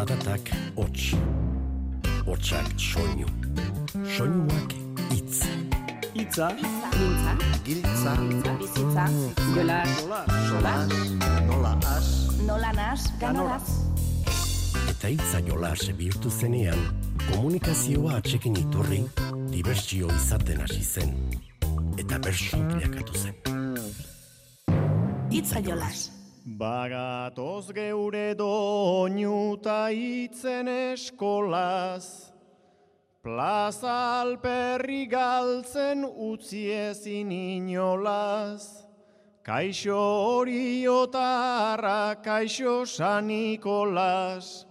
zaratak hots. Hotsak soinu. Soinuak hitz. Itza, Mintza, Giltza, bizitza, jola, sola, nola as, nola nas, ganoraz. Eta hitza jolas bihurtu zenean, komunikazioa atxekin iturri, dibertsio izaten hasi zen. Eta bersu bilakatu zen. Itza jolas. Bagatoz geure doinuta itzen eskolaz, Plaza alperri galtzen utzi ezin inolaz, Kaixo hori otarra, kaixo San Nikolas,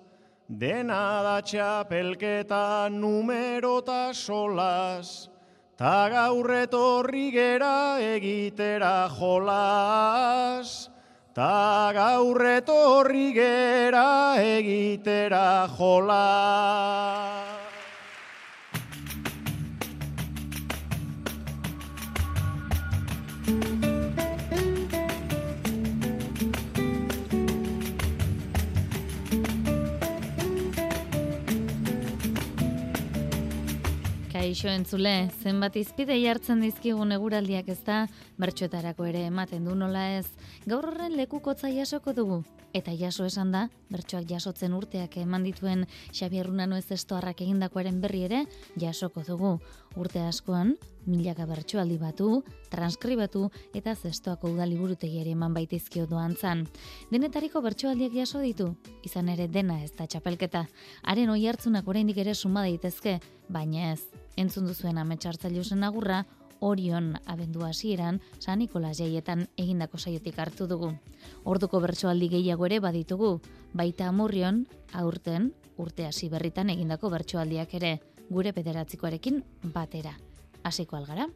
Dena da txapelketa numerota solas, Ta gaur etorri gera egitera jolas, Ta gaur etorri gera egitera jolas. Kaixo entzule, zenbat izpide jartzen dizkigun eguraldiak ez da, bertxoetarako ere ematen du nola ez. Gaur horren lekukotza jasoko dugu. Eta jaso esan da, bertsoak jasotzen urteak eman dituen Xabier Runano ez estoarrak egindakoaren berri ere jasoko dugu. Urte askoan, milaka bertsoaldi batu, transkribatu eta zestoako udaliburutegiari eman baitizkio doan zan. Denetariko bertsoaldiak jaso ditu, izan ere dena ez da txapelketa. Haren oi hartzunak oraindik ere suma daitezke, baina ez. Entzun duzuen ametsartzailu zen agurra, Orion abendu hasieran San Nikolas jaietan egindako saiotik hartu dugu. Orduko bertsoaldi gehiago ere baditugu, baita amurrion, aurten, urte hasi berritan egindako bertsoaldiak ere, gure pederatzikoarekin batera. Hasiko algara?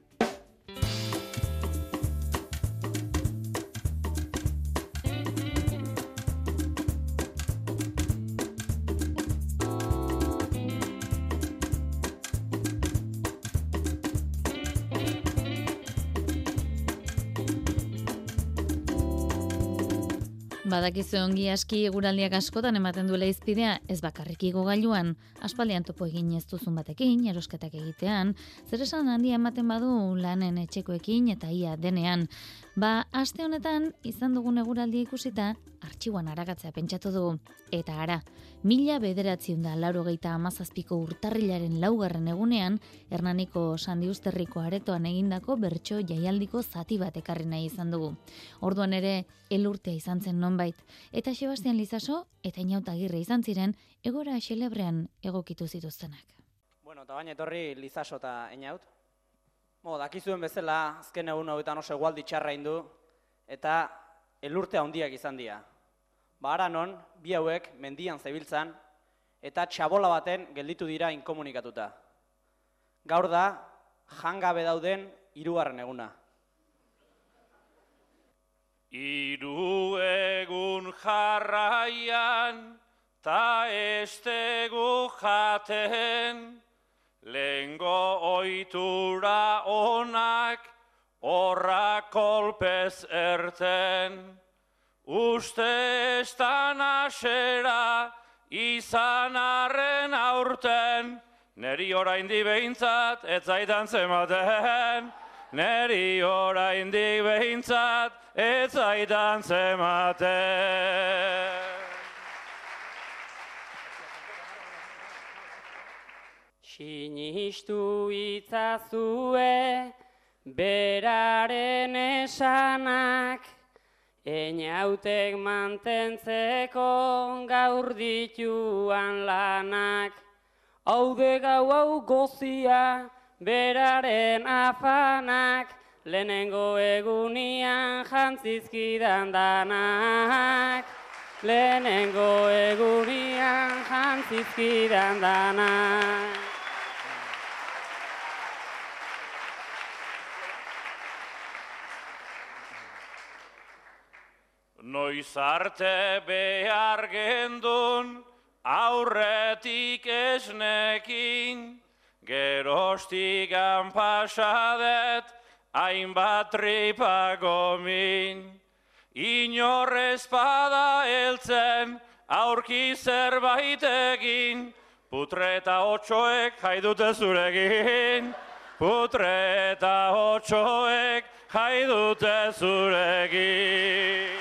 Badakizu ongi aski eguraldiak askotan ematen duela izpidea, ez bakarrik igo gailuan, aspaldian topo egin ez duzun batekin, erosketak egitean, zer esan handia ematen badu lanen etxekoekin eta ia denean. Ba, aste honetan izan dugun eguraldia ikusita, artxiuan aragatzea pentsatu dugu. Eta ara, mila bederatziun da lauro geita amazazpiko urtarrilaren laugarren egunean, Hernaniko Sandiusterriko aretoan egindako bertso jaialdiko zati bat ekarri nahi izan dugu. Orduan ere, elurtea izan zen nonbait, eta Sebastian Lizaso eta Inauta Agirre izan ziren egora xelebrean egokitu zituztenak. Bueno, eta baina etorri lizaso eta einaut. Bo, dakizuen bezala, azken egun hauetan oso egualdi txarra indu, eta elurte handiak izan dira. Ba, ara non, bi hauek mendian zebiltzan, eta txabola baten gelditu dira inkomunikatuta. Gaur da, jangabe dauden hirugarren eguna. Iru egun jarraian, ta estegu jaten, lengo oitura onak, horra kolpez erten. Uste estan asera, izan arren aurten, neri oraindik behintzat, ez zaitan zematen. Neri oraindik behintzat, ez zaitan zematen. Sinistu itzazue beraren esanak, Einautek mantentzeko gaur dituan lanak. Haude gau hau gozia beraren afanak, lehenengo egunian jantzizkidan danak. Lehenengo egunian jantzizkidan danak. Noiz arte behar gendun, aurretik esnekin, gerostigan pasadet, hainbat tripa gomin. Inor espada heltzen, aurki zerbait egin, putre eta otxoek jai dute zuregin, putre eta otxoek jai dute zuregin.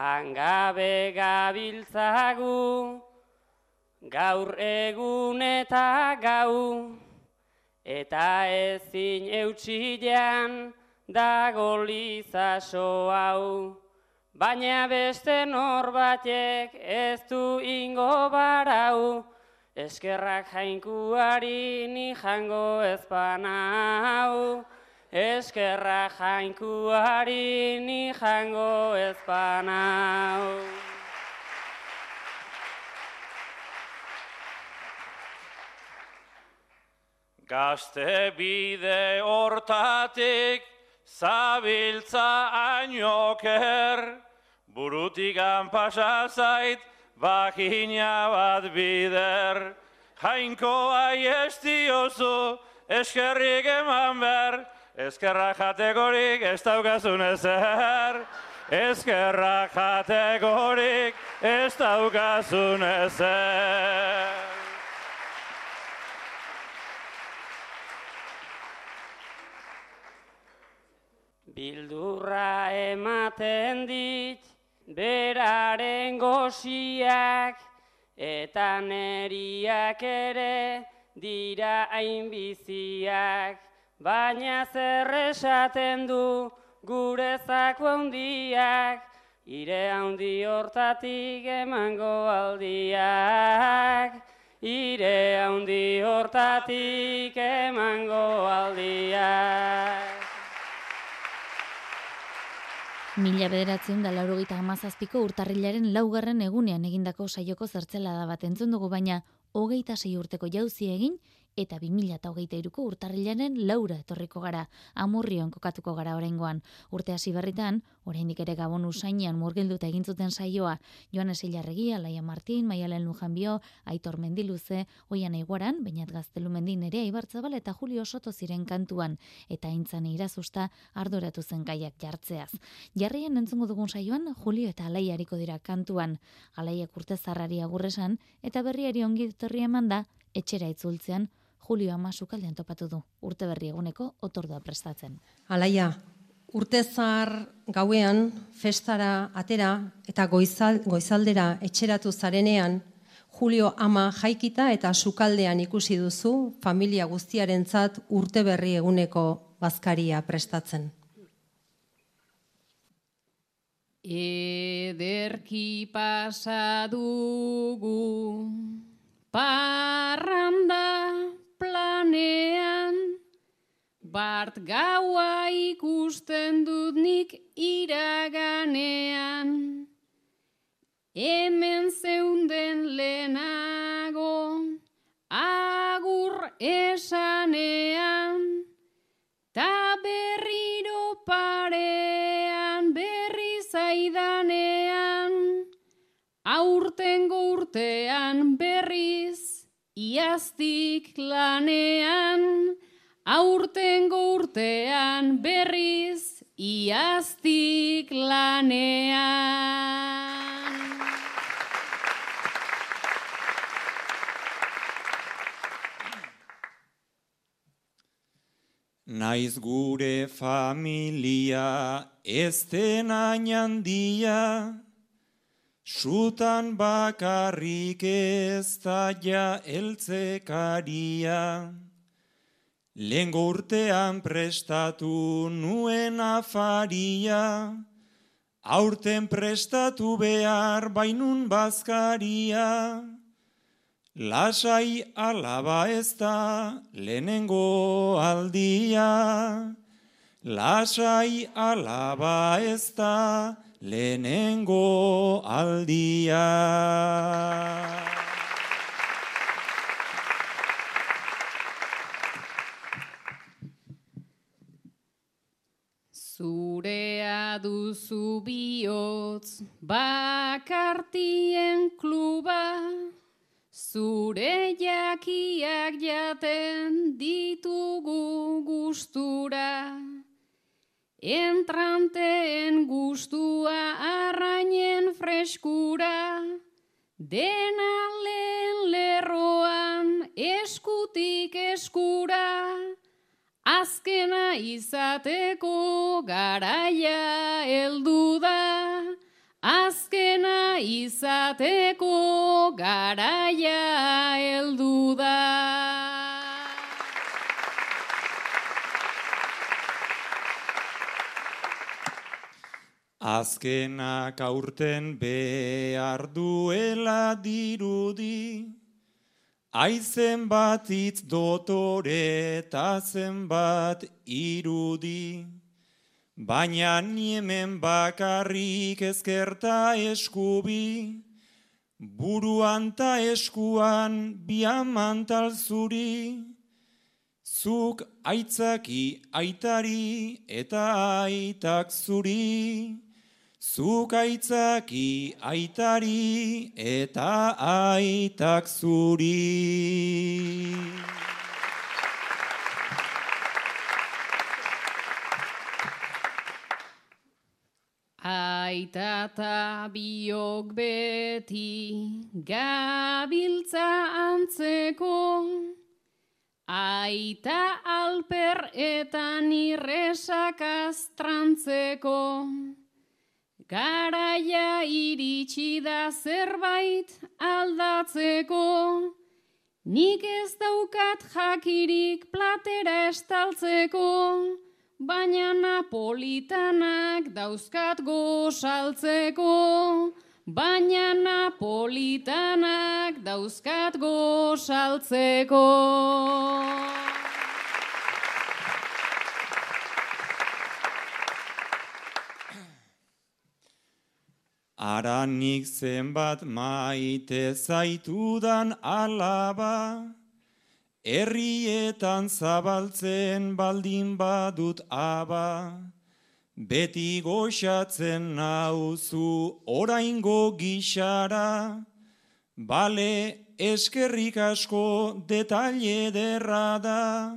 Jangabe gabiltzagu, gaur egun eta gau, eta ezin eutxilean dago lizaso hau. Baina beste norbatek ez du ingo barau, eskerrak jainkuari ni jango ezpanau. Eskerra jainkuari ni jango ezpanau. Gazte bide hortatik zabiltza ainoker, burutik pasa zait bakina bat bider. Jainko aiesti oso eskerrik eman behar, eskerra jategorik ez daukazun ezer. Eskerra jategorik ez daukazun ezer. Bildurra ematen dit, beraren goziak, eta neriak ere dira hainbiziak. Baina zer esaten du gurezako handiak, ire handi hortatik emango aldiak. Ire handi hortatik emango aldiak. Mila bederatzen da laurogeita amazazpiko urtarrilaren laugarren egunean egindako saioko zertzela da bat entzun dugu, baina hogeita sei urteko jauzi egin eta 2008ko urtarrilaren laura etorriko gara, amurrion kokatuko gara oraingoan. Urte hasi berritan, oraindik ere gabon usainean murgilduta egin zuten saioa, Joanes Ilarregi, Alaia Martin, Maialen Lujanbio, Aitor Mendiluze, Oian Eiguaran, Bainat Gaztelumendi ere Ibartzabal eta Julio Soto ziren kantuan, eta intzan irazusta arduratu zen gaiak jartzeaz. Jarrien entzungo dugun saioan, Julio eta Alaia hariko dira kantuan, Alaiak urte zarrari agurresan, eta berriari ongi eman emanda, etxera itzultzean, Julio ama sukaldean topatu du, urte berri eguneko otordua prestatzen. Alaia, urte zar gauean, festara atera eta goizal, goizaldera etxeratu zarenean, Julio ama jaikita eta sukaldean ikusi duzu familia guztiarentzat urte berri eguneko bazkaria prestatzen. Ederki pasadugu parranda planean, bart gaua ikusten dut nik iraganean, hemen zeunden lehenago, agur esanean, ta berriro parean berri zaidanean, aurtengo urtean berriz, Iaztik lanean, aurtengo urtean berriz, iaztik lanean. Naiz gure familia ez den handia, Sutan bakarrik ez da ja eltzekaria, Lengo urtean prestatu nuen afaria, Aurten prestatu behar bainun bazkaria, Lasai alaba ez da lehenengo aldia, Lasai alaba ez da lehenengo aldia. Zurea duzu bihotz bakartien kluba, zure jakiak jaten ditugu gustura. Entranteen gustua arrainen freskura, dena lehen lerroan eskutik eskura, azkena izateko garaia heldu da, azkena izateko garaia heldu da. Azkenak aurten behar duela dirudi, aizen bat itz dotore eta zenbat irudi. Baina niemen bakarrik ezkerta eskubi, buruan ta eskuan biamantal zuri, zuk aitzaki aitari eta aitak zuri, zuk aitzaki aitari eta aitak zuri. Aita eta biok beti gabiltza antzeko, Aita alper eta nirresak astrantzeko, Garaia iritsi da zerbait aldatzeko, Nik ez daukat jakirik platera estaltzeko, baina napolitanak dauzkat gozaltzeko, baina napolitanak dauzkat gozaltzeko. Aranik zenbat maite zaitudan alaba, herrietan zabaltzen baldin badut aba, beti goxatzen nauzu oraingo gixara, bale eskerrik asko detalle derrada,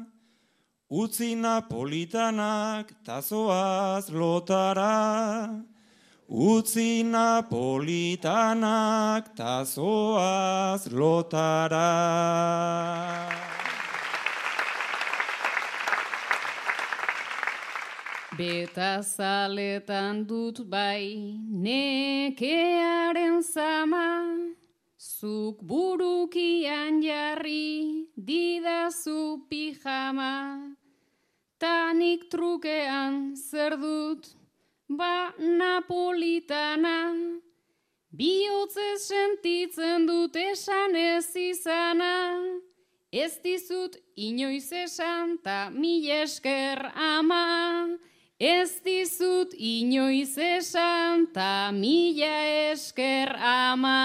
utzi napolitanak tazoaz lotara, utzi napolitanak tazoaz lotara. Beta zaletan dut bai nekearen zama, zuk burukian jarri didazu pijama, tanik trukean zer dut ba napolitana, bihotzez sentitzen dut esan ez izana, ez dizut inoiz esan ta mil esker ama, ez dizut inoiz esan ta mila esker ama.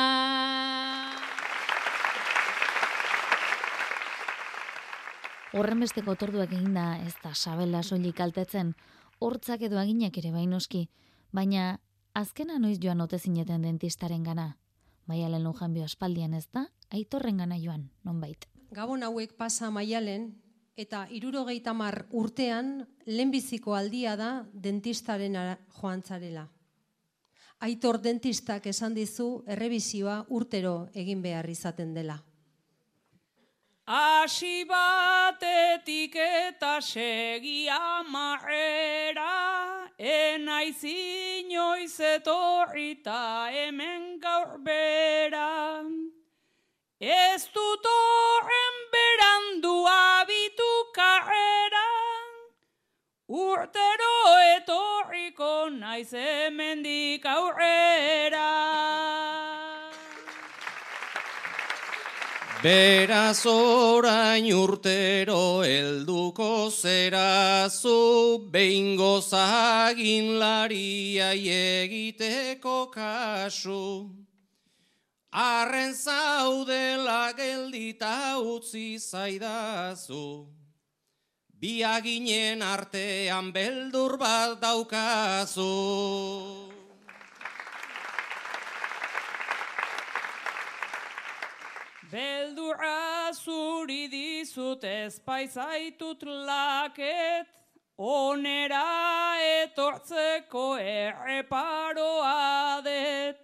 Horren besteko otorduak egin da ez da sabela soilik kaltetzen, hortzak edo aginak ere bainoski, baina azkena noiz joan ote zineten dentistaren gana. Maialen lujanbio aspaldian ez da, aitorren gana joan, nonbait. Gabon hauek pasa maialen, eta irurogeita mar urtean, lehenbiziko aldia da dentistaren joan zarela. Aitor dentistak esan dizu errebizioa urtero egin behar izaten dela. Asi batetik eta segi amarrera, enaiz inoiz etorrita hemen gaur bera. Ez dut horren berandu abitu karrera, urtero etorriko naiz hemendik aurrera. Beraz orain urtero helduko zerazu, behingo zagin lariai egiteko kasu. Arren zaudela geldita utzi zaidazu, biaginen artean beldur bat daukazu. Beldurra zuri dizut ez paizaitut laket, onera etortzeko erreparoa det.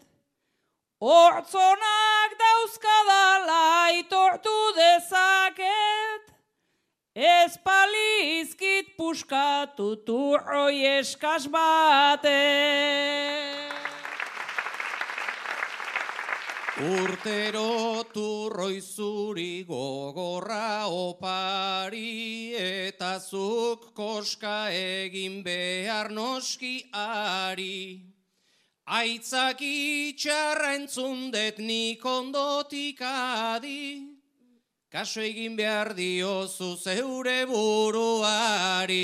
Hortzonak dauzkadala itortu dezaket, ez palizkit puskatu turroi eskaz batek. Urtero turroi zuri gogorra opari eta zuk koska egin behar noski ari. Aitzak itxarra entzundet nik ondotik adi, kaso egin behar diozu zeure buruari.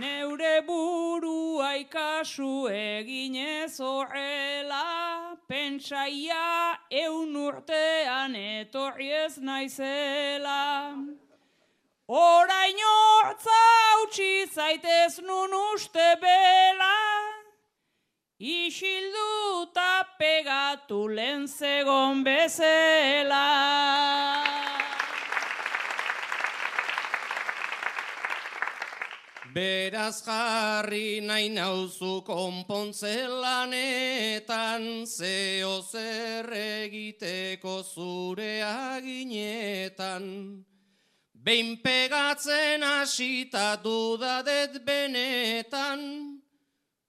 Neure burua ikasu eginez horrela, pentsaia eun urtean etorri ez naizela. Orain hortza utzi zaitez nun uste bela, isilduta pegatu lehen zegon bezela. Beraz jarri nahi nauzu konpontzelanetan, zeo zer egiteko zure aginetan. Behin pegatzen hasita dudadet benetan,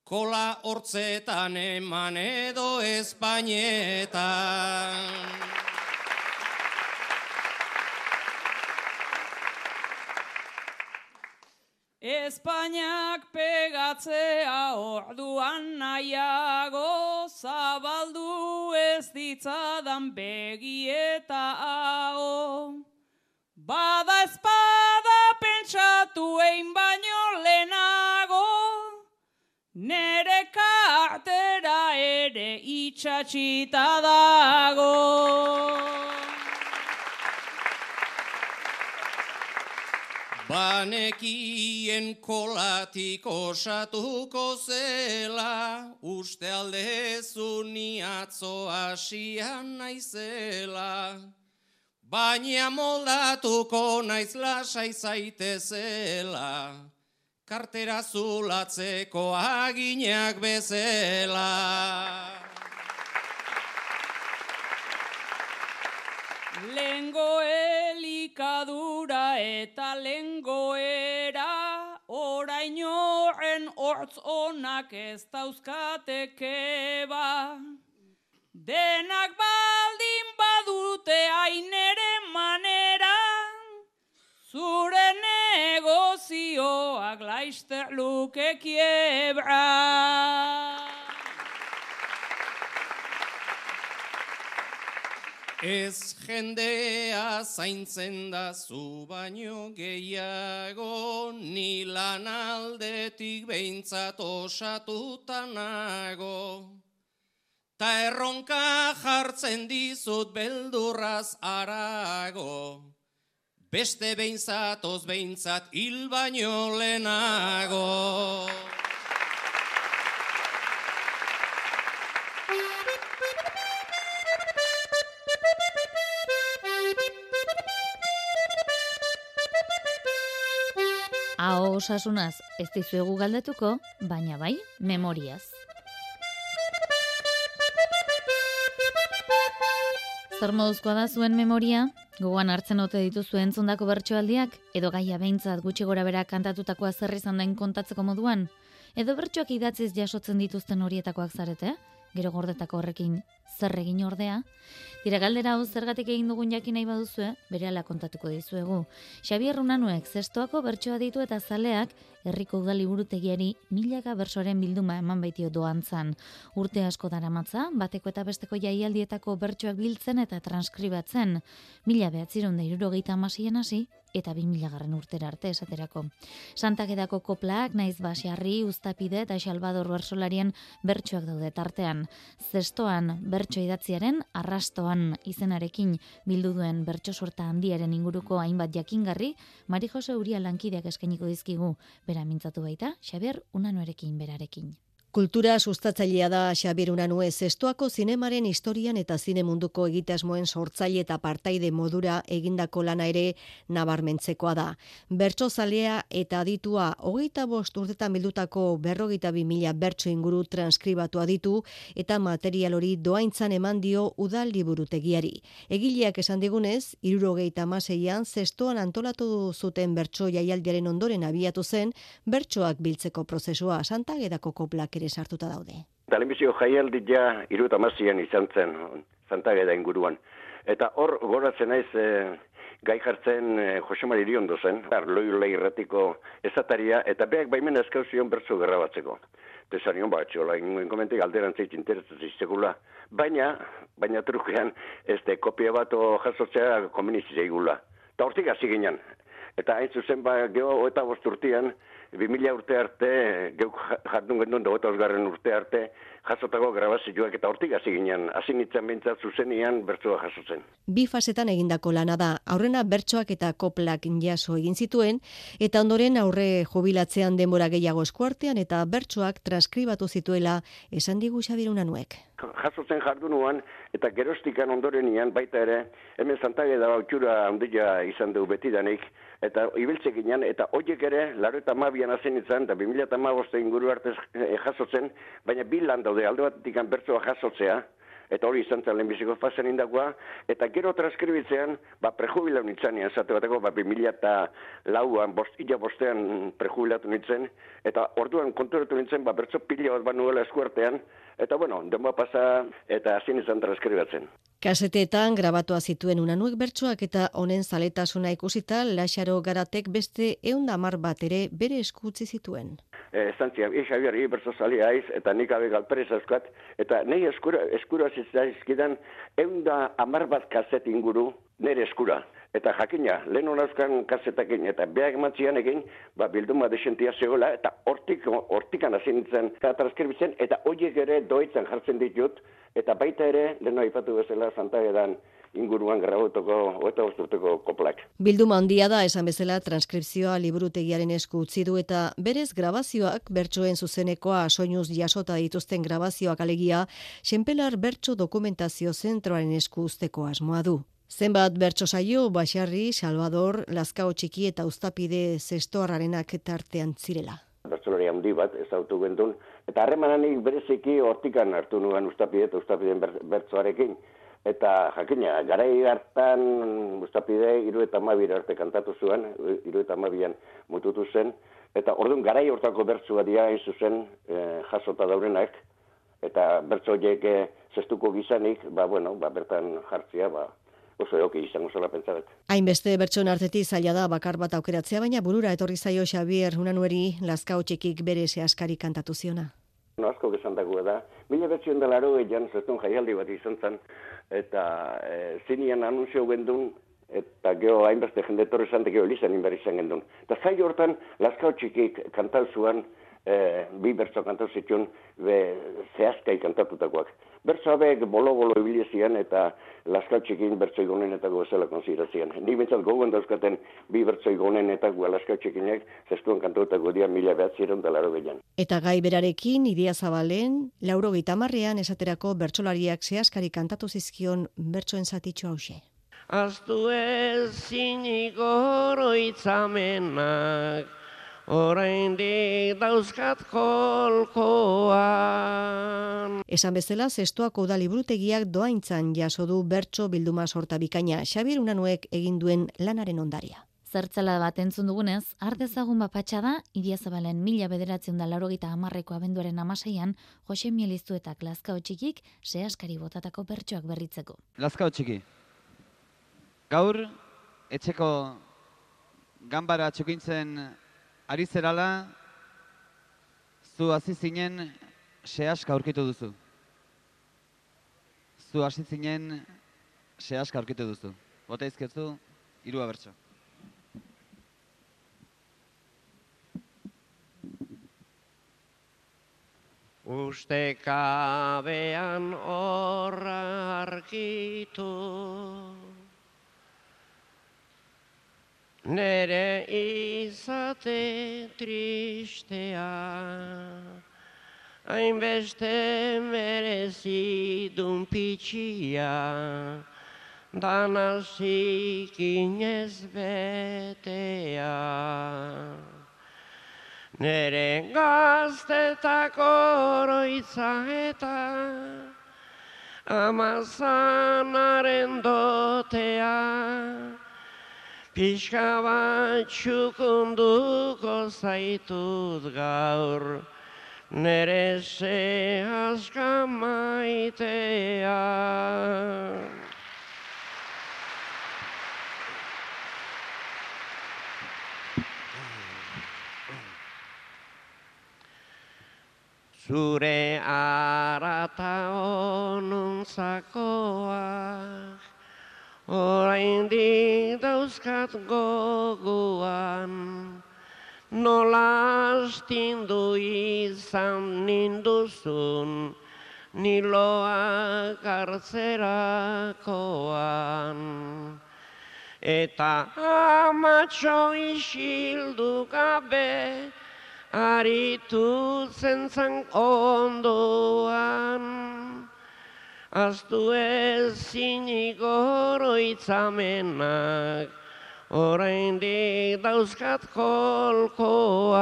kola hortzetan eman edo Espainetan. Espainiak pegatzea orduan nahiago, zabaldu ez ditzadan begi eta hau. Bada espada pentsatu egin baino lehenago, nere kartera ere itxatxita dago. Banekien kolatik osatuko zela, uste aldezu ni atzo asian naizela. Baina moldatuko naiz lasai zaitezela, kartera zulatzeko aginak bezala. Lengo elikadura eta lengoera, orain horren hortz onak ez dauzkateke ba. Denak baldin badute ainere manera, zure negozioak laizter luke kiebra. Ez jendea zaintzen da zu baino gehiago, ni lan aldetik behintzat osatuta. Ta erronka jartzen dizut beldurraz arago, beste behintzatoz behintzat hil baino lehenago. Osasunaz ez dizuegu galdetuko, baina bai, memoriaz. Zer moduzkoa da zuen memoria? Gogoan hartzen ote dituzu entzundako bertsoaldiak? Edo gaia behintzat gutxi gora bera kantatutakoa zer izan den kontatzeko moduan? Edo bertsoak idatziz jasotzen dituzten horietakoak zarete? Gero gordetako horrekin zer egin ordea? Dira galdera hau zergatik egin dugun jakin nahi baduzue, berehala kontatuko dizuegu. Xabier Runanuek zestoako bertsoa ditu eta zaleak herriko udali burutegiari milaka bersoren bilduma eman baitio doantzan. Urte asko daramatza, bateko eta besteko jaialdietako bertsoak biltzen eta transkribatzen. Mila behatziron da irurogeita amasien hasi, eta 2000 garren urtera arte esaterako. Santakedako koplaak, naiz basiarri, ustapide eta xalbador bersolarien bertsoak daude tartean. Zestoan bertso idatziaren arrastoan izenarekin bildu duen bertso sorta handiaren inguruko hainbat jakingarri, Mari Jose Uria lankideak eskainiko dizkigu, bera mintzatu baita, Xabier Unanoerekin berarekin. Kultura sustatzailea da Xabier Unanue zestoako zinemaren historian eta zine munduko egitasmoen sortzaile eta partaide modura egindako lana ere nabarmentzekoa da. Bertso zalea eta aditua hogeita bost urtetan bildutako berrogeita bi mila bertso inguru transkribatu aditu eta material hori doaintzan eman dio udal liburutegiari. Egileak esan digunez, irurogeita maseian zestoan antolatu zuten bertso jaialdiaren ondoren abiatu zen bertsoak biltzeko prozesua santagedako koplak ere sartuta daude. Telebizio jaialdi ja iru eta izan zen, zantageda inguruan. Eta hor, goratzen naiz, e, gai jartzen e, Jose Mari Iriondo zen, arloi lehirratiko ezataria, eta beak baimen eskauzion bertzu gerra batzeko. Tesarion bat, txola, ingoen komentik alderan zeit interesatzen Baina, baina trukean, ez de kopia bat jasotzea komenitzea igula. Eta hortik hasi ginen. Eta hain zuzen ba, geho, eta bosturtian, 2000 urte arte, geuk jardun gendun dago osgarren urte arte, jasotako grabazioak eta hortik hasi ginen, hasi nintzen bintzat zuzenian bertsoa jasotzen. Bi fasetan egindako lana da, aurrena bertsoak eta koplak jaso egin zituen, eta ondoren aurre jubilatzean denbora gehiago eskuartean eta bertsoak transkribatu zituela esan digu xabiruna nuek. Jasotzen jardunuan eta gerostikan ondorenian baita ere, hemen zantage da bautxura handia izan du betidanik, eta ibiltzek ginen, eta horiek ere, laro eta mabian azen izan, eta 2000 eta maboste inguru artez eh, jasotzen, baina bi lan daude, alde bat dikan bertsoa jasotzea, eta hori izan zen lehenbiziko fazen indagoa, eta gero transkribitzean, ba, prejubilau nintzen, zate bateko, ba, 2000 eta lauan, bost, illa bostean prejubilatu nintzen, eta orduan konturatu nintzen, ba, bertso pila bat banuela eskuartean, eta bueno, denboa pasa, eta hazin izan transkribatzen. Kaseteetan grabatua zituen unanuek bertsoak eta honen zaletasuna ikusita Laxaro Garatek beste eunda mar bat ere bere eskutzi zituen. Eh, Zantzia, e, Javier, e, bertso aiz, eta nik abe galperez eskat, eta nahi eskura, eskura zizkidan eunda amar bat kaset inguru nire eskura. Eta jakina, lehen honazkan kasetakin eta behar ematzian egin, ba, bilduma desentia zegoela, eta hortik, hortikan hasi nintzen transkribizien, eta horiek ere doitzen jartzen ditut, eta baita ere, lehen aipatu bezala, Santa Edan inguruan grabotoko, eta osturteko koplak. Bilduma handia da, esan bezala, transkripzioa liburutegiaren esku utzi du eta berez grabazioak, bertsoen zuzenekoa soinuz jasota dituzten grabazioak alegia, senpelar bertso dokumentazio zentroaren esku usteko asmoa du. Zenbat bertso saio, Baxarri, Salvador, Lazkao txiki eta Uztapide zestoarrarenak tartean zirela. Bertsolari handi bat, ez autu gendun, eta harremananik bereziki hortikan hartu nuen Uztapide eta Uztapideen bertsoarekin. Eta jakina, garai hartan Uztapide iru eta mabir arte kantatu zuen, iru eta mabian mututu zen, eta orduan garai hortako bertsua dia hain zuzen e, jasota daurenak, eta bertso horiek e, zestuko gizanik, ba, bueno, ba, bertan jartzia, ba, oso eoki izango zela pentsadet. Hainbeste bertson artetik zaila da bakar bat aukeratzea, baina burura etorri zaio Xavier Unanueri lazkao txikik bere askari kantatu ziona. No, asko gesan dago da. Mila bertsion da laro egan zestun jaialdi bat izan zen, eta e, zinian anunzio gendun, eta geho hainbeste jende torre zante geho elizan inbar izan gendun. Eta zai hortan lazkao txikik kantal zuan, e, bi bertso kantatu zituen, be, zehazkai kantatutakoak. Bertso abek bolo-bolo ibilizian eta laskatxekin bertso igonen eta gozela konsiderazian. Ni bintzat gogoen dauzkaten bi bertso igonen eta gu laskatxekinek zestuan kantautako dia mila behatziron laro behian. Eta gai berarekin, idia zabalen, lauro gitamarrean esaterako bertsolariak zehazkari kantatu zizkion bertsoen zatitxo hause. Aztu ez ziniko oroitzamenak, orain di dauzkat kolkoan. Esan bezala, zestoako da librutegiak doaintzan jaso du bertso bilduma sorta bikaina, Xabir Unanuek egin duen lanaren ondaria. Zertzela bat entzun dugunez, ardezagun bapatxa da, idia zabalen mila bederatzen da larogita amarreko abenduaren amaseian, Jose Mielizu eta Lazkao txikik sehaskari botatako bertsoak berritzeko. Lazkao txiki, gaur, etxeko gambara txukintzen ari zerala, zu hasi zinen sehaska aurkitu duzu. Zu hasi zinen sehaska aurkitu duzu. Bota izketzu, iru abertso. Uste kabean horra arkitu nere izate tristea hainbeste merezidun pitxia, dana zikinez betea. Nere gaztetako oroitza eta amazanaren dotea, pixka bat txukunduko zaitut gaur, nere ze maitea. Zure arata onuntzakoak, orain dauzkat goguan, nola astindu izan ninduzun, niloak hartzerakoan. Eta amatxo isildu gabe, aritu zentzan ondoan. Aztu ezin igoroitzamenak, orain dauzkat kolkoan.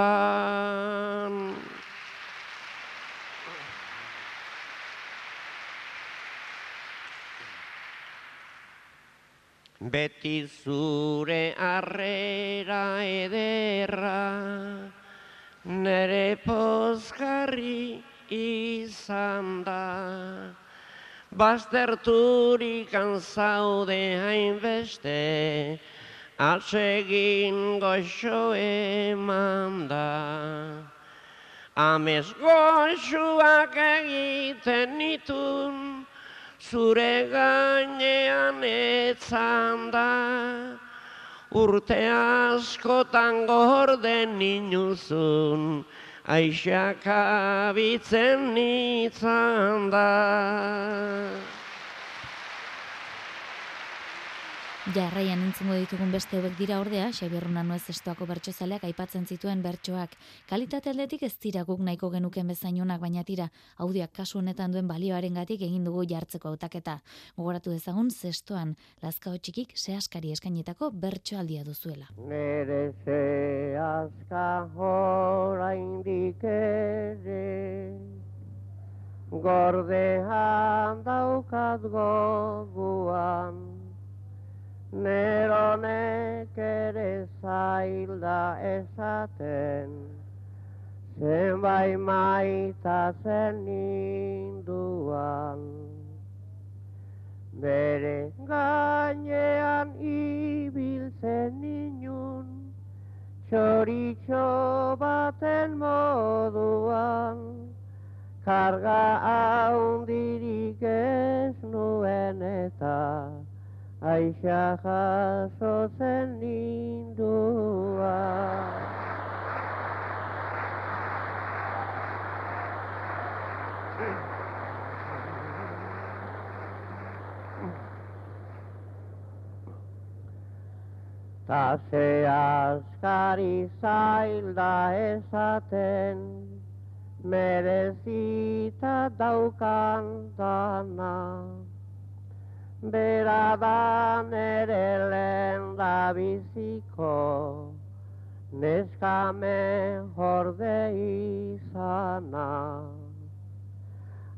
Beti zure arrera ederra, nere pozgarri izan da. Bazterturik zaude hainbeste, atsegin goxo eman da. Amez goxuak egiten nitun, zure gainean etzan da. Urte askotan gorden ninuzun, aixak abitzen nitzan da. Jarraian entzungo ditugun beste hauek dira ordea, Xabier Nuez estoako bertsozaleak aipatzen zituen bertsoak. Kalitate aldetik ez dira guk nahiko genuken bezainunak baina tira, audioak kasu honetan duen balioarengatik egin dugu jartzeko hautaketa. Gogoratu dezagun zestoan, lazkao txikik sehaskari eskainetako bertsoaldia duzuela. Nere sehaska oraindik ere Gordean daukat goguan Neronek ere zailda esaten, zenbai maita zen ninduan. Bere gainean ibiltzen ninun, txoritxo baten moduan, karga haundirik ez nuen eta, Aixa jaso zen nindua. Ta ze askari zailda esaten, merezita daukan dana. Bera da nere lehen da biziko, neska mejorde izana.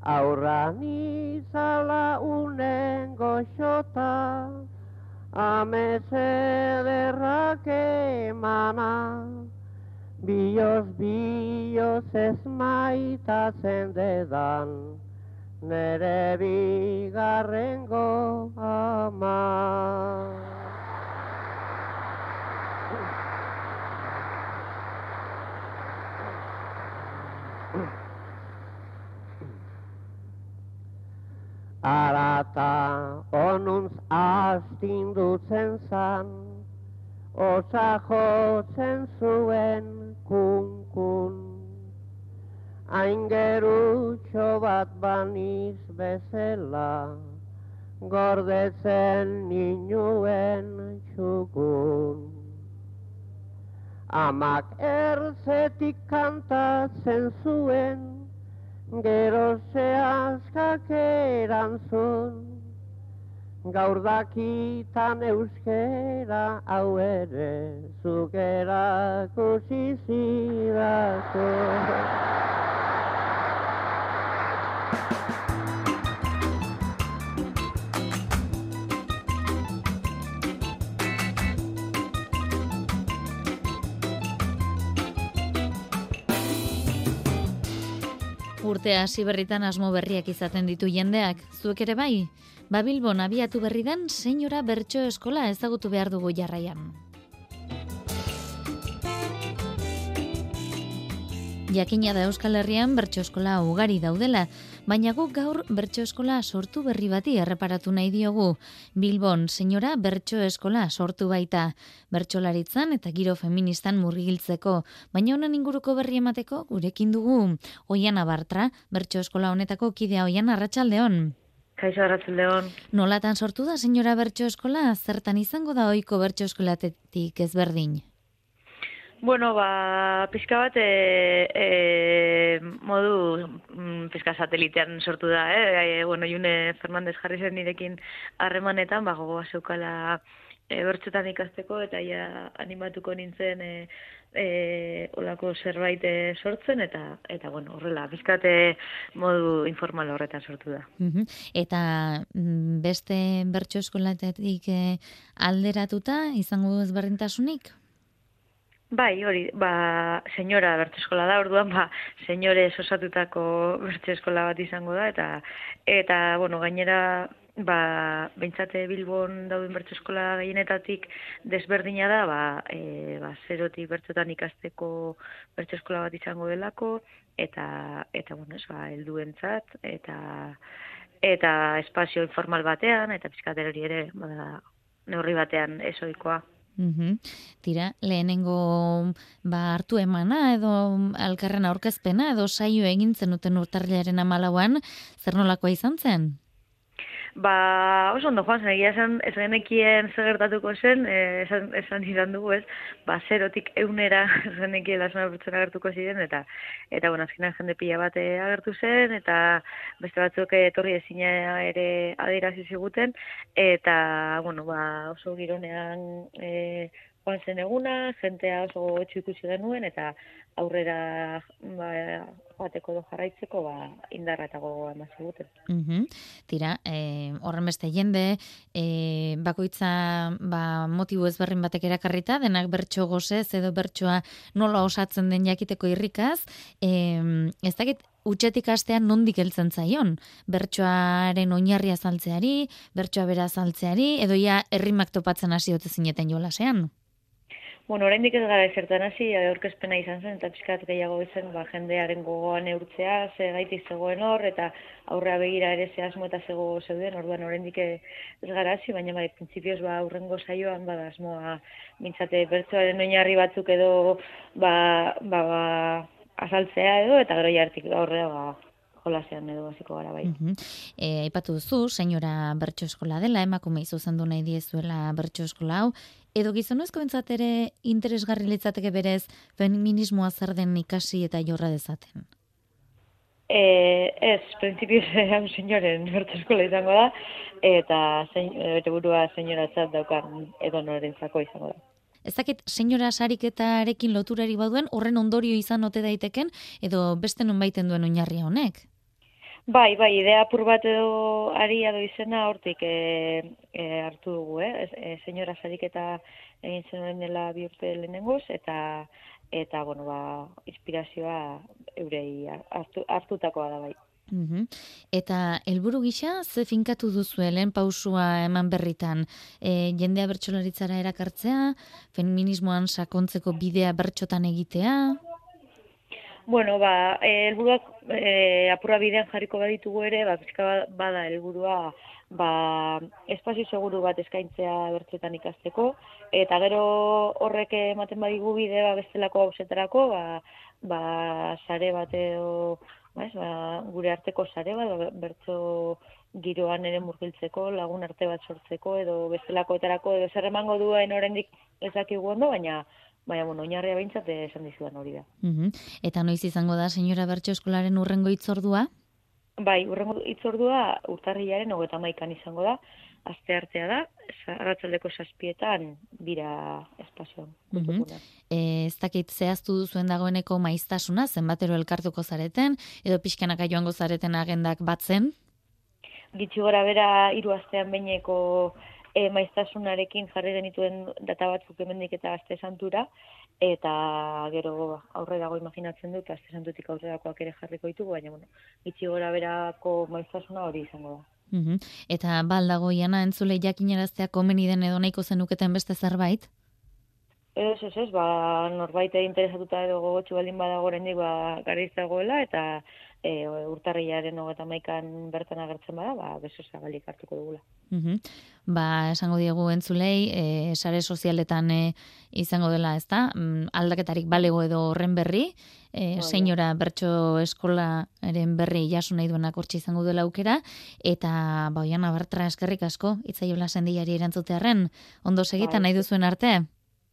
Aurra nizala unen goxota, amese derrak emana. Bioz, bioz ez maitatzen dedan, nere bigarrengo ama. Arata onuntz astindutzen zan, osa jotzen zuen kun-kun. Aingerutxo bat baniz bezela, gordetzen ninuen txukun. Amak erzetik kantatzen zuen, gero zehazkak erantzun, gaur dakitan euskera hau ere zukerako zizidako. Urtea hasi berritan asmo berriak izaten ditu jendeak, zuek ere bai? Babilbon abiatu berri den senyora bertso eskola ezagutu behar dugu jarraian. Jakina da Euskal Herrian bertso eskola ugari daudela, baina guk gaur bertso eskola sortu berri bati erreparatu nahi diogu. Bilbon, senyora bertso eskola sortu baita. Bertsolaritzan eta giro feministan murgiltzeko, baina honen inguruko berri emateko gurekin dugu. Oian abartra, bertso eskola honetako kidea oian arratsaldeon. Kaixo arratsaldeon. Nolatan sortu da senyora bertso eskola, zertan izango da ohiko bertso eskolatetik ezberdin? Bueno, ba, pizka bat e, e, modu mm, pizka satelitean sortu da, eh? E, bueno, June Fernandez jarri zen nirekin harremanetan, ba, gogoa zeukala e, bertxotan ikasteko, eta ja animatuko nintzen e, e, olako zerbait e, sortzen, eta, eta bueno, horrela, pizkate modu informal horretan sortu da. Mhm. Eta mm, beste bertso eskolatetik eh, alderatuta izango ezberdintasunik? Bai, hori, ba, senyora bertso eskola da, orduan, ba, senyore osatutako bertso eskola bat izango da, eta, eta bueno, gainera, ba, bentsate Bilbon dauden bertso eskola gehienetatik desberdina da, ba, e, ba, zerotik bertsotan ikasteko bertso eskola bat izango delako, eta, eta bueno, ez, ba, helduentzat, eta, eta espazio informal batean, eta pizkaterori ere, ba, neurri batean esoikoa. Mhm. Tira, lehenengo ba, hartu emana edo alkarren aurkezpena edo saio egin zenuten urtarrilaren amalauan, zer nolakoa izan zen? Ba, oso ondo joan zen, egia esan, ez genekien segertatuko zen, eh, esan, esan izan dugu ez, ba, zerotik eunera ez genekien lasuna pertsona agertuko ziren, eta, eta bueno, azkenean jende pila bat eh, agertu zen, eta beste batzuk etorri ezina ere adierazi ziguten, eta, bueno, ba, oso gironean e, joan zen eguna, jentea oso etxu ikusi genuen, eta aurrera ba, joateko do jarraitzeko ba, indarra eta gogoa eman ziguten. Mhm. Tira, e, horren beste jende, e, bakoitza ba, motibo ezberrin batek erakarrita, denak bertso gozez edo bertsoa nola osatzen den jakiteko irrikaz, e, ez dakit utxetik astean nondik heltzen zaion. Bertsoaren oinarria saltzeari, bertsoa bera saltzeari, edo ja herrimak topatzen hasi ote zineten jolasean. Bueno, oraindik ez gara ezertan hasi, aurkezpena izan zen, eta pixkat gehiago zen, ba, jendearen gogoan neurtzea, ze gaitik zegoen hor, eta aurrea begira ere ze asmo eta zego zeuden, orduan oraindik ez gara hasi, baina bai, printzipioz ba, aurrengo saioan, ba, asmoa, mintzate, bertsoaren oinarri batzuk edo, ba, ba, ba, azaltzea edo, eta gero jartik aurrea, ba, jolasean edo hasiko gara bai. E, aipatu duzu, senyora bertso eskola dela, emakume izuzendu nahi diezuela bertso eskola hau, edo gizonezko entzat ere interesgarri litzateke berez feminismoa zer den ikasi eta jorra dezaten? E, ez, prinsipioz hau senyoren bertso eskola izango da, eta zein, bete burua senyora txat daukan edo norentzako izango da. Ez dakit, senyora sariketarekin loturari baduen, horren ondorio izan ote daiteken, edo beste non baiten duen oinarria honek? Bai, bai, idea apur bat edo ari edo izena hortik e, e, hartu dugu, eh? E, senyora sariketa egin zenuen dela bi urte lehenengoz, eta, eta bueno, ba, inspirazioa eurei hartu, hartutakoa da bai. Mhm. Eta helburu gisa ze finkatu duzu lehen pausua eman berritan e, jendea bertsolaritzara erakartzea, feminismoan sakontzeko bidea bertxotan egitea? Bueno, ba, eh, helburuak e, apurra bidean jarriko baditugu ere, ba, pizka ba, bada helburua ba, espazio seguru bat eskaintzea bertzetan ikasteko, eta gero horrek ematen badigu bide ba, bestelako hausetarako, ba, ba, sare bat edo, ba, ba, gure arteko sare bat, ba, bertso giroan ere murgiltzeko, lagun arte bat sortzeko, edo bestelakoetarako, edo zer emango duen oraindik ezakigu ondo, baina baina, bueno, oinarria behintzat esan dizudan hori da. Mhm. Eta noiz izango da, senyora Bertso Eskolaren urrengo hitzordua? Bai, urrengo hitzordua urtarrilaren hogeta maikan izango da, aste artea da, arratzaldeko saspietan bira espazioan. E, ez dakit zehaztu duzuen dagoeneko maiztasuna, zenbatero elkartuko zareten, edo pixkanaka joango zareten agendak batzen? Gitxi gora bera hiru astean behineko e, maiztasunarekin jarri genituen data batzuk hemendik eta aste santura, eta gero aurrerago imaginatzen dut, aste santutik aurrerakoak ere jarriko ditugu, baina bueno, gitxi gora berako maiztasuna hori izango da. Mhm. Eta baldago jana entzule jakinaraztea komeni den edo nahiko zenuketen beste zerbait? Ez, ez, ez, ba, norbait interesatuta edo gogotxu baldin badago oraindik ba, dagoela, eta e, urtarriaren hogeta maikan bertan agertzen bada, ba, beso zabalik hartuko dugula. Mhm. Ba, esango diegu entzulei, e, sare sozialetan e, izango dela, ezta? Mm, aldaketarik balego edo horren berri, e, senyora bertso eskolaren berri jaso nahi duenak hortxe izango dela aukera, eta ba, oian abartra eskerrik asko, itzaiola sendiari erantzutearen, ondo segitan nahi duzuen arte?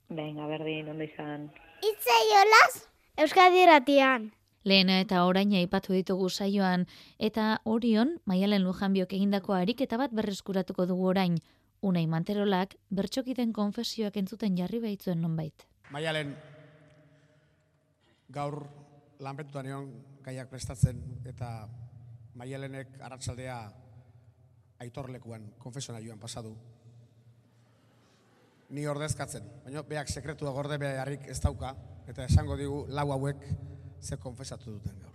Venga, berdin, ondo izan. Itzaiolaz, Euskadi ratian. Lehena eta orain aipatu ditugu saioan, eta orion, maialen lujanbiok egindako ariketa bat berreskuratuko dugu orain, unai manterolak bertxokiten konfesioak entzuten jarri behitzuen nonbait. Maialen, gaur lanpetutan egon gaiak prestatzen, eta Maialenek arratsaldea aitorlekuan, konfesionarioan pasadu. Ni ordezkatzen, baina beak sekretua gorde beharrik ez dauka, eta esango digu lau hauek ze konfesatu duten gaur.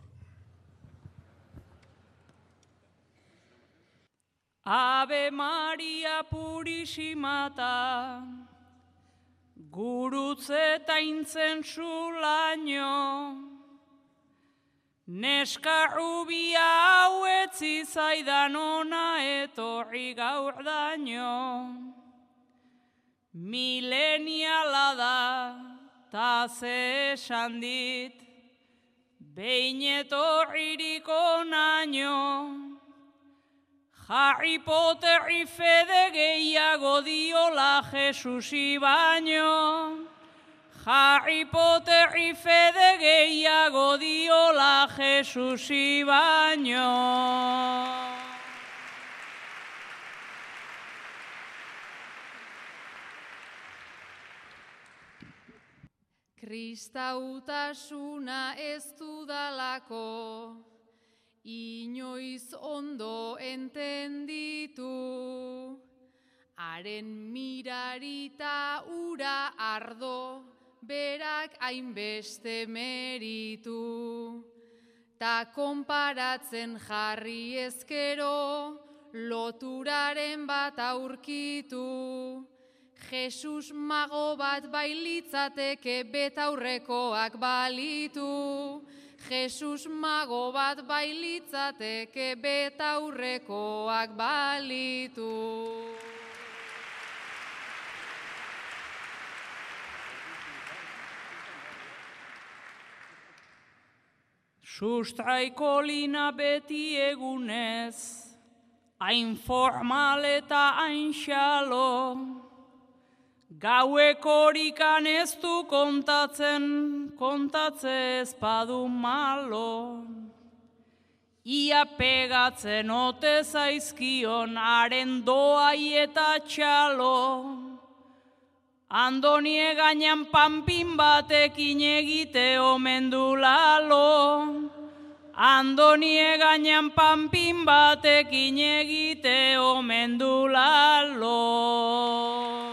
Ave Maria Purissimata, gurutze eta intzensu laino, neska rubia hau etzi zaidan ona etorri gaur daño. Mileniala da, ta ze esan dit, behin etorririko naino. Harry Potterri fede gehiago diola Jesusi baino. Harry Potterri fede gehiago diola Jesusi baino. Kristautasuna ez dudalako, inoiz ondo entenditu, haren mirarita ura ardo, berak hainbeste meritu. Ta konparatzen jarri ezkero, loturaren bat aurkitu. Jesus mago bat bailitzateke betaurrekoak balitu. Jesus mago bat bailitzateke betaurrekoak balitu. Sustraiko lina beti egunez, hain formal eta hain xalo, Gauek horikan ez du kontatzen, kontatze ez padu malo. Ia pegatzen ote zaizkion haren doai eta txalo. Andonie gainan panpin batekin egite omen du lalo. Andonie gainan panpin batekin egite omen du lalo.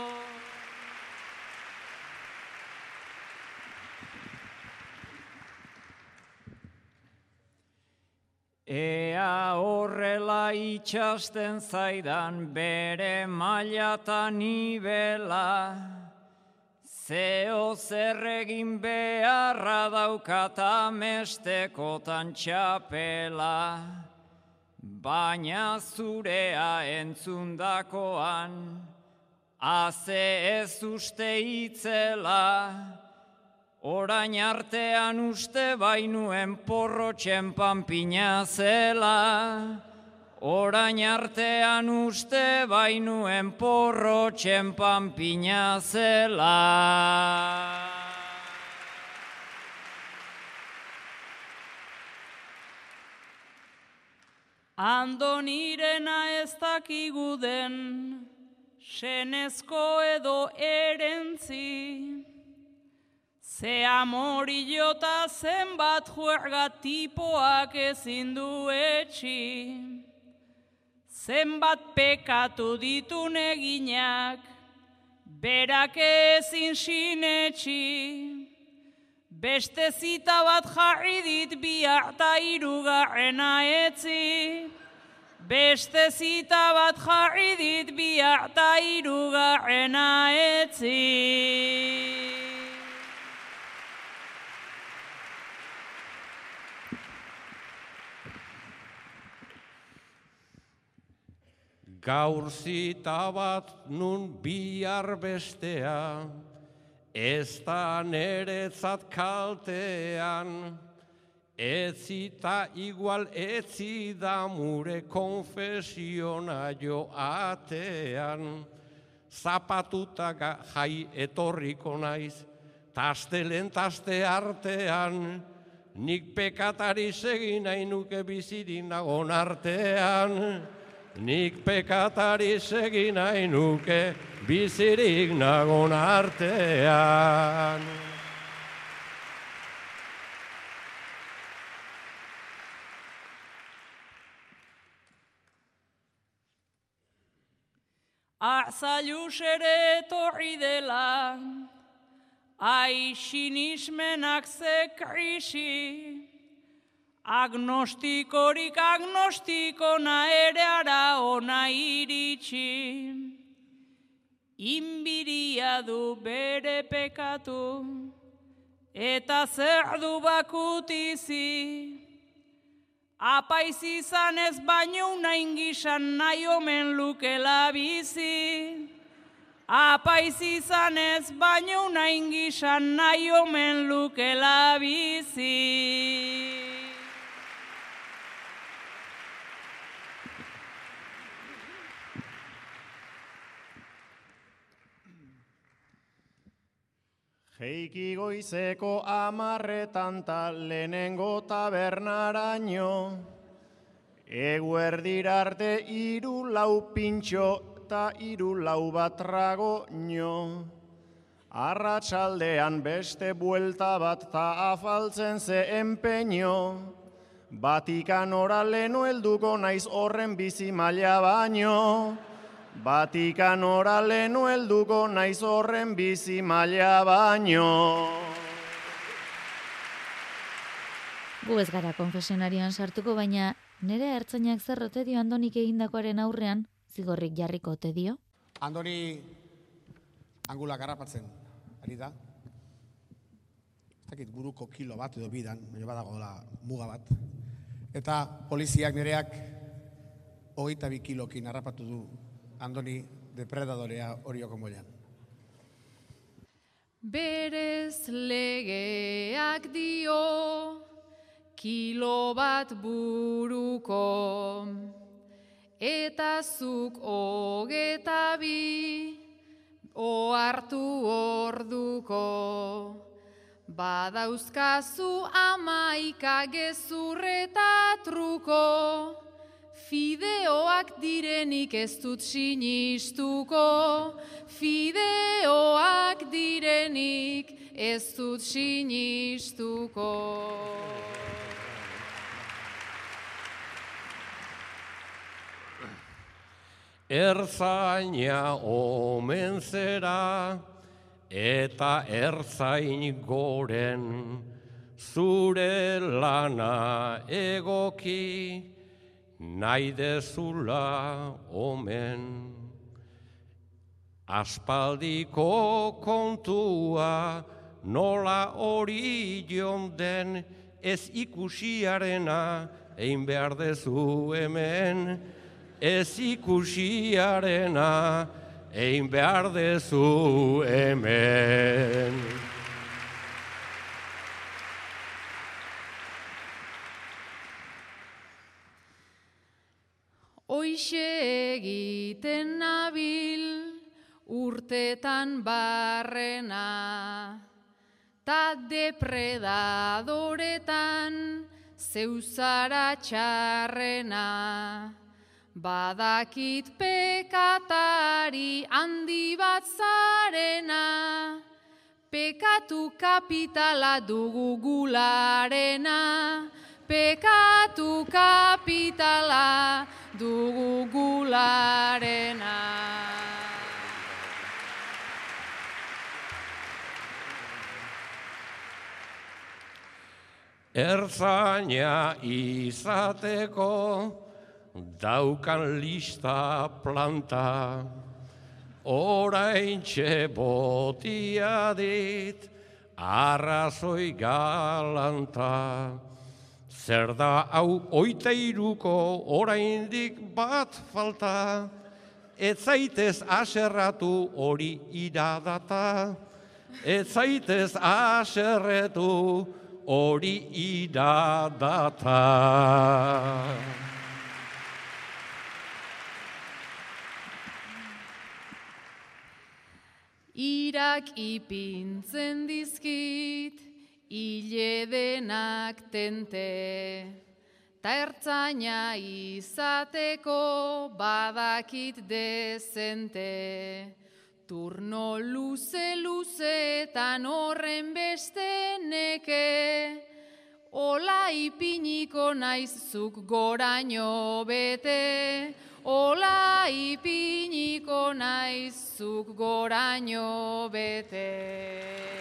Ea horrela itxasten zaidan bere mailata nibela, zeo zerregin beharra daukata mestekotan txapela, baina zurea entzundakoan, haze ez uste itzela, orain artean uste bainuen porro txempanpina zela. Orain artean uste bainuen porro txempanpina zela. Ando nirena ez dakiguden, senezko edo. Senezko edo erentzi. Ze amori jota zenbat juerga tipoak ezin du etxi. Zenbat pekatu ditu neginak, berak ezin sinetxi. Beste zita bat jarri dit biak ta irugarrena etzi. Beste zita bat jarri dit biak ta irugarrena etzi. Gaur zita bat nun bihar bestea, ez da neretzat kaltean, etzita igual etzi da mure konfesiona jo atean, zapatuta jai etorriko naiz, tastelen taste artean, nik pekatari segin nahi nuke bizirik nagon artean, nik pekatari segin nahi nuke bizirik nagon artean. Arzaluz ere etorri dela, ai sinismenak ze krisi, agnostikorik agnostiko na ere ara ona iritsi. Inbiria du bere pekatu, eta zer du bakutizi. Apaiz izan ez baino nain gizan nahi omen lukela bizi. Apaiz izan ez baino nain gizan nahi omen lukela bizi. Jeiki goizeko amarretan ta lehenengo tabernaraino, eguerdira arte iru lau pintxo ta iru lau bat trago nio. Arratxaldean beste buelta bat ta afaltzen ze empeño, Batikan ora leno helduko naiz horren bizi maila baino. Batikan ora leno helduko naiz horren bizi maila baino. Gu ez gara konfesionarian sartuko, baina nire ertzainak zer ote dio Andonik egindakoaren aurrean, zigorrik jarriko ote dio? Andoni angula garrapatzen, ari da. Ez dakit buruko kilo bat edo bidan, baina badago da muga bat. Eta poliziak nereak hogeita bi kilokin harrapatu du Andoni depredadorea horioko moian. Berez legeak dio kilo bat buruko. Eta zuk hogeta bi ohartu orduko. Badauzkazu amaika gezurreta truko Fideoak direnik ez dut sinistuko, fideoak direnik ez dut sinistuko. Erzaina omen zera eta erzain goren zure lana egoki nahi dezula omen. Aspaldiko kontua nola hori den ez ikusiarena egin behar dezu hemen. Ez ikusiarena egin behar dezu hemen. Hoixe egiten nabil urtetan barrena, ta depredadoretan zeuzara txarrena, badakit pekatari handi bat zarena, pekatu kapitala dugu gularena, pekatu kapitala dugu gularena. Erzaina izateko daukan lista planta, orain botia dit arrazoi galanta. Zer da hau oita iruko oraindik bat falta, ez zaitez aserratu hori iradata, ez zaitez aserretu hori iradata. Irak ipintzen dizkit, hile denak tente, ta ertzaina izateko badakit dezente. Turno luze luzetan horren beste neke, Ola ipiniko naizuk goraino bete, Ola ipiniko naizuk goraino bete.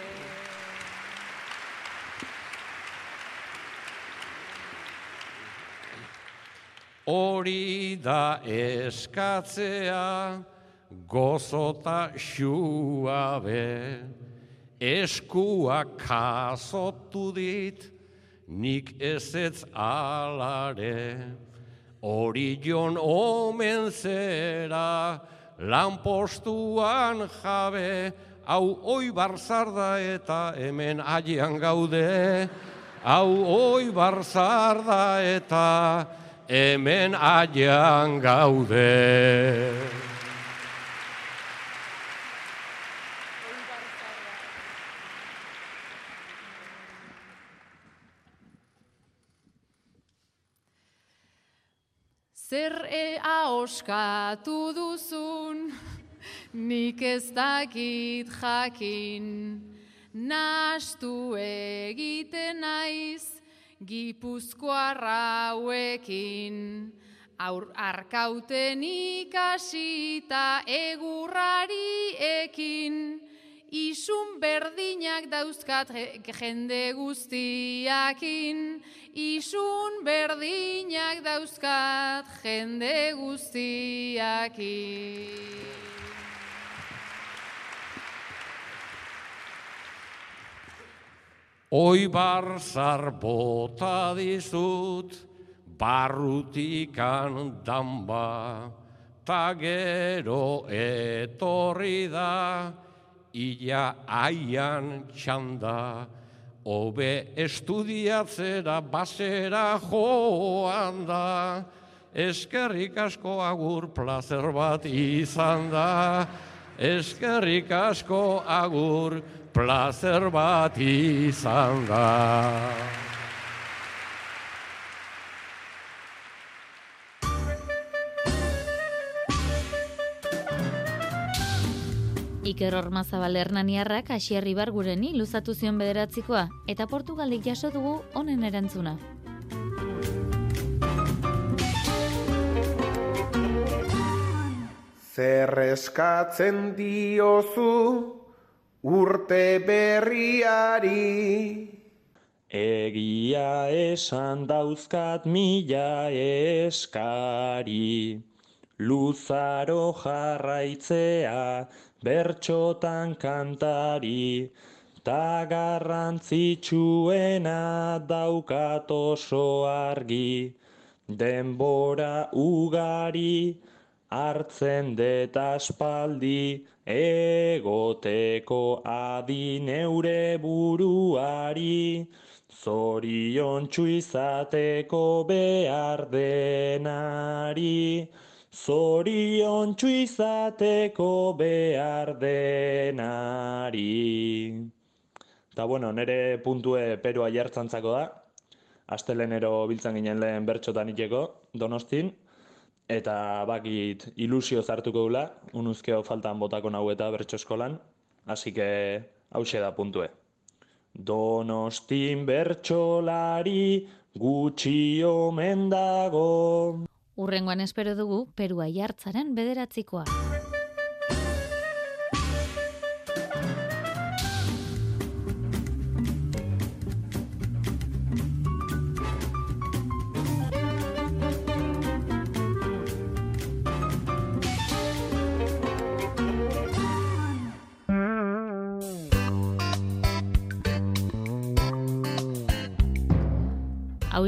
Hori da eskatzea, gozota xuabe, eskuak kasotu dit, nik ezetz alare. Orion omen zera, lanpostuan jabe, hau oi barzarda eta hemen agian gaude, hau oi barzarda eta hemen agian gaude. Zer ea oskatu duzun, nik ez dakit jakin, nastu egiten naiz, gipuzkoarra hauekin, aur arkauten ikasita egurrari ekin, isun berdinak dauzkat jende guztiakin, isun berdinak dauzkat jende guztiakin. Oi barzar bota dizut, barrutikan damba, ta gero etorri da, ia aian txanda, hobe estudiatzera basera joan da, eskerrik asko agur plazer bat izan da, eskerrik asko agur plazer bat izan da. Iker Ormazabal Hernaniarrak Asier Ibargureni luzatu zion bederatzikoa eta Portugaldik jaso dugu honen erantzuna. Zer eskatzen diozu urte berriari. Egia esan dauzkat mila eskari. Luzaro jarraitzea bertxotan kantari. Ta garrantzitsuena daukat oso argi. Denbora ugari hartzen det aspaldi egoteko adi neure buruari zorion izateko behar denari. Zorion izateko behar denari. Eta bueno, nire puntue perua jartzantzako da. Astelenero biltzen ginen lehen bertxotan iteko, donostin, eta bakit ilusio zartuko gula, unuzkeo faltan botako nahu eta bertxo eskolan, hasi que hause da puntue. Donostin bertxolari gutxi omen dago. Urrengoan espero dugu Perua jartzaren bederatzikoa.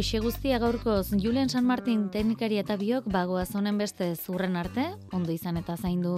Hauixe guztia gaurkoz Julen San Martin teknikari eta biok bagoaz honen beste zurren arte, ondo izan eta zaindu.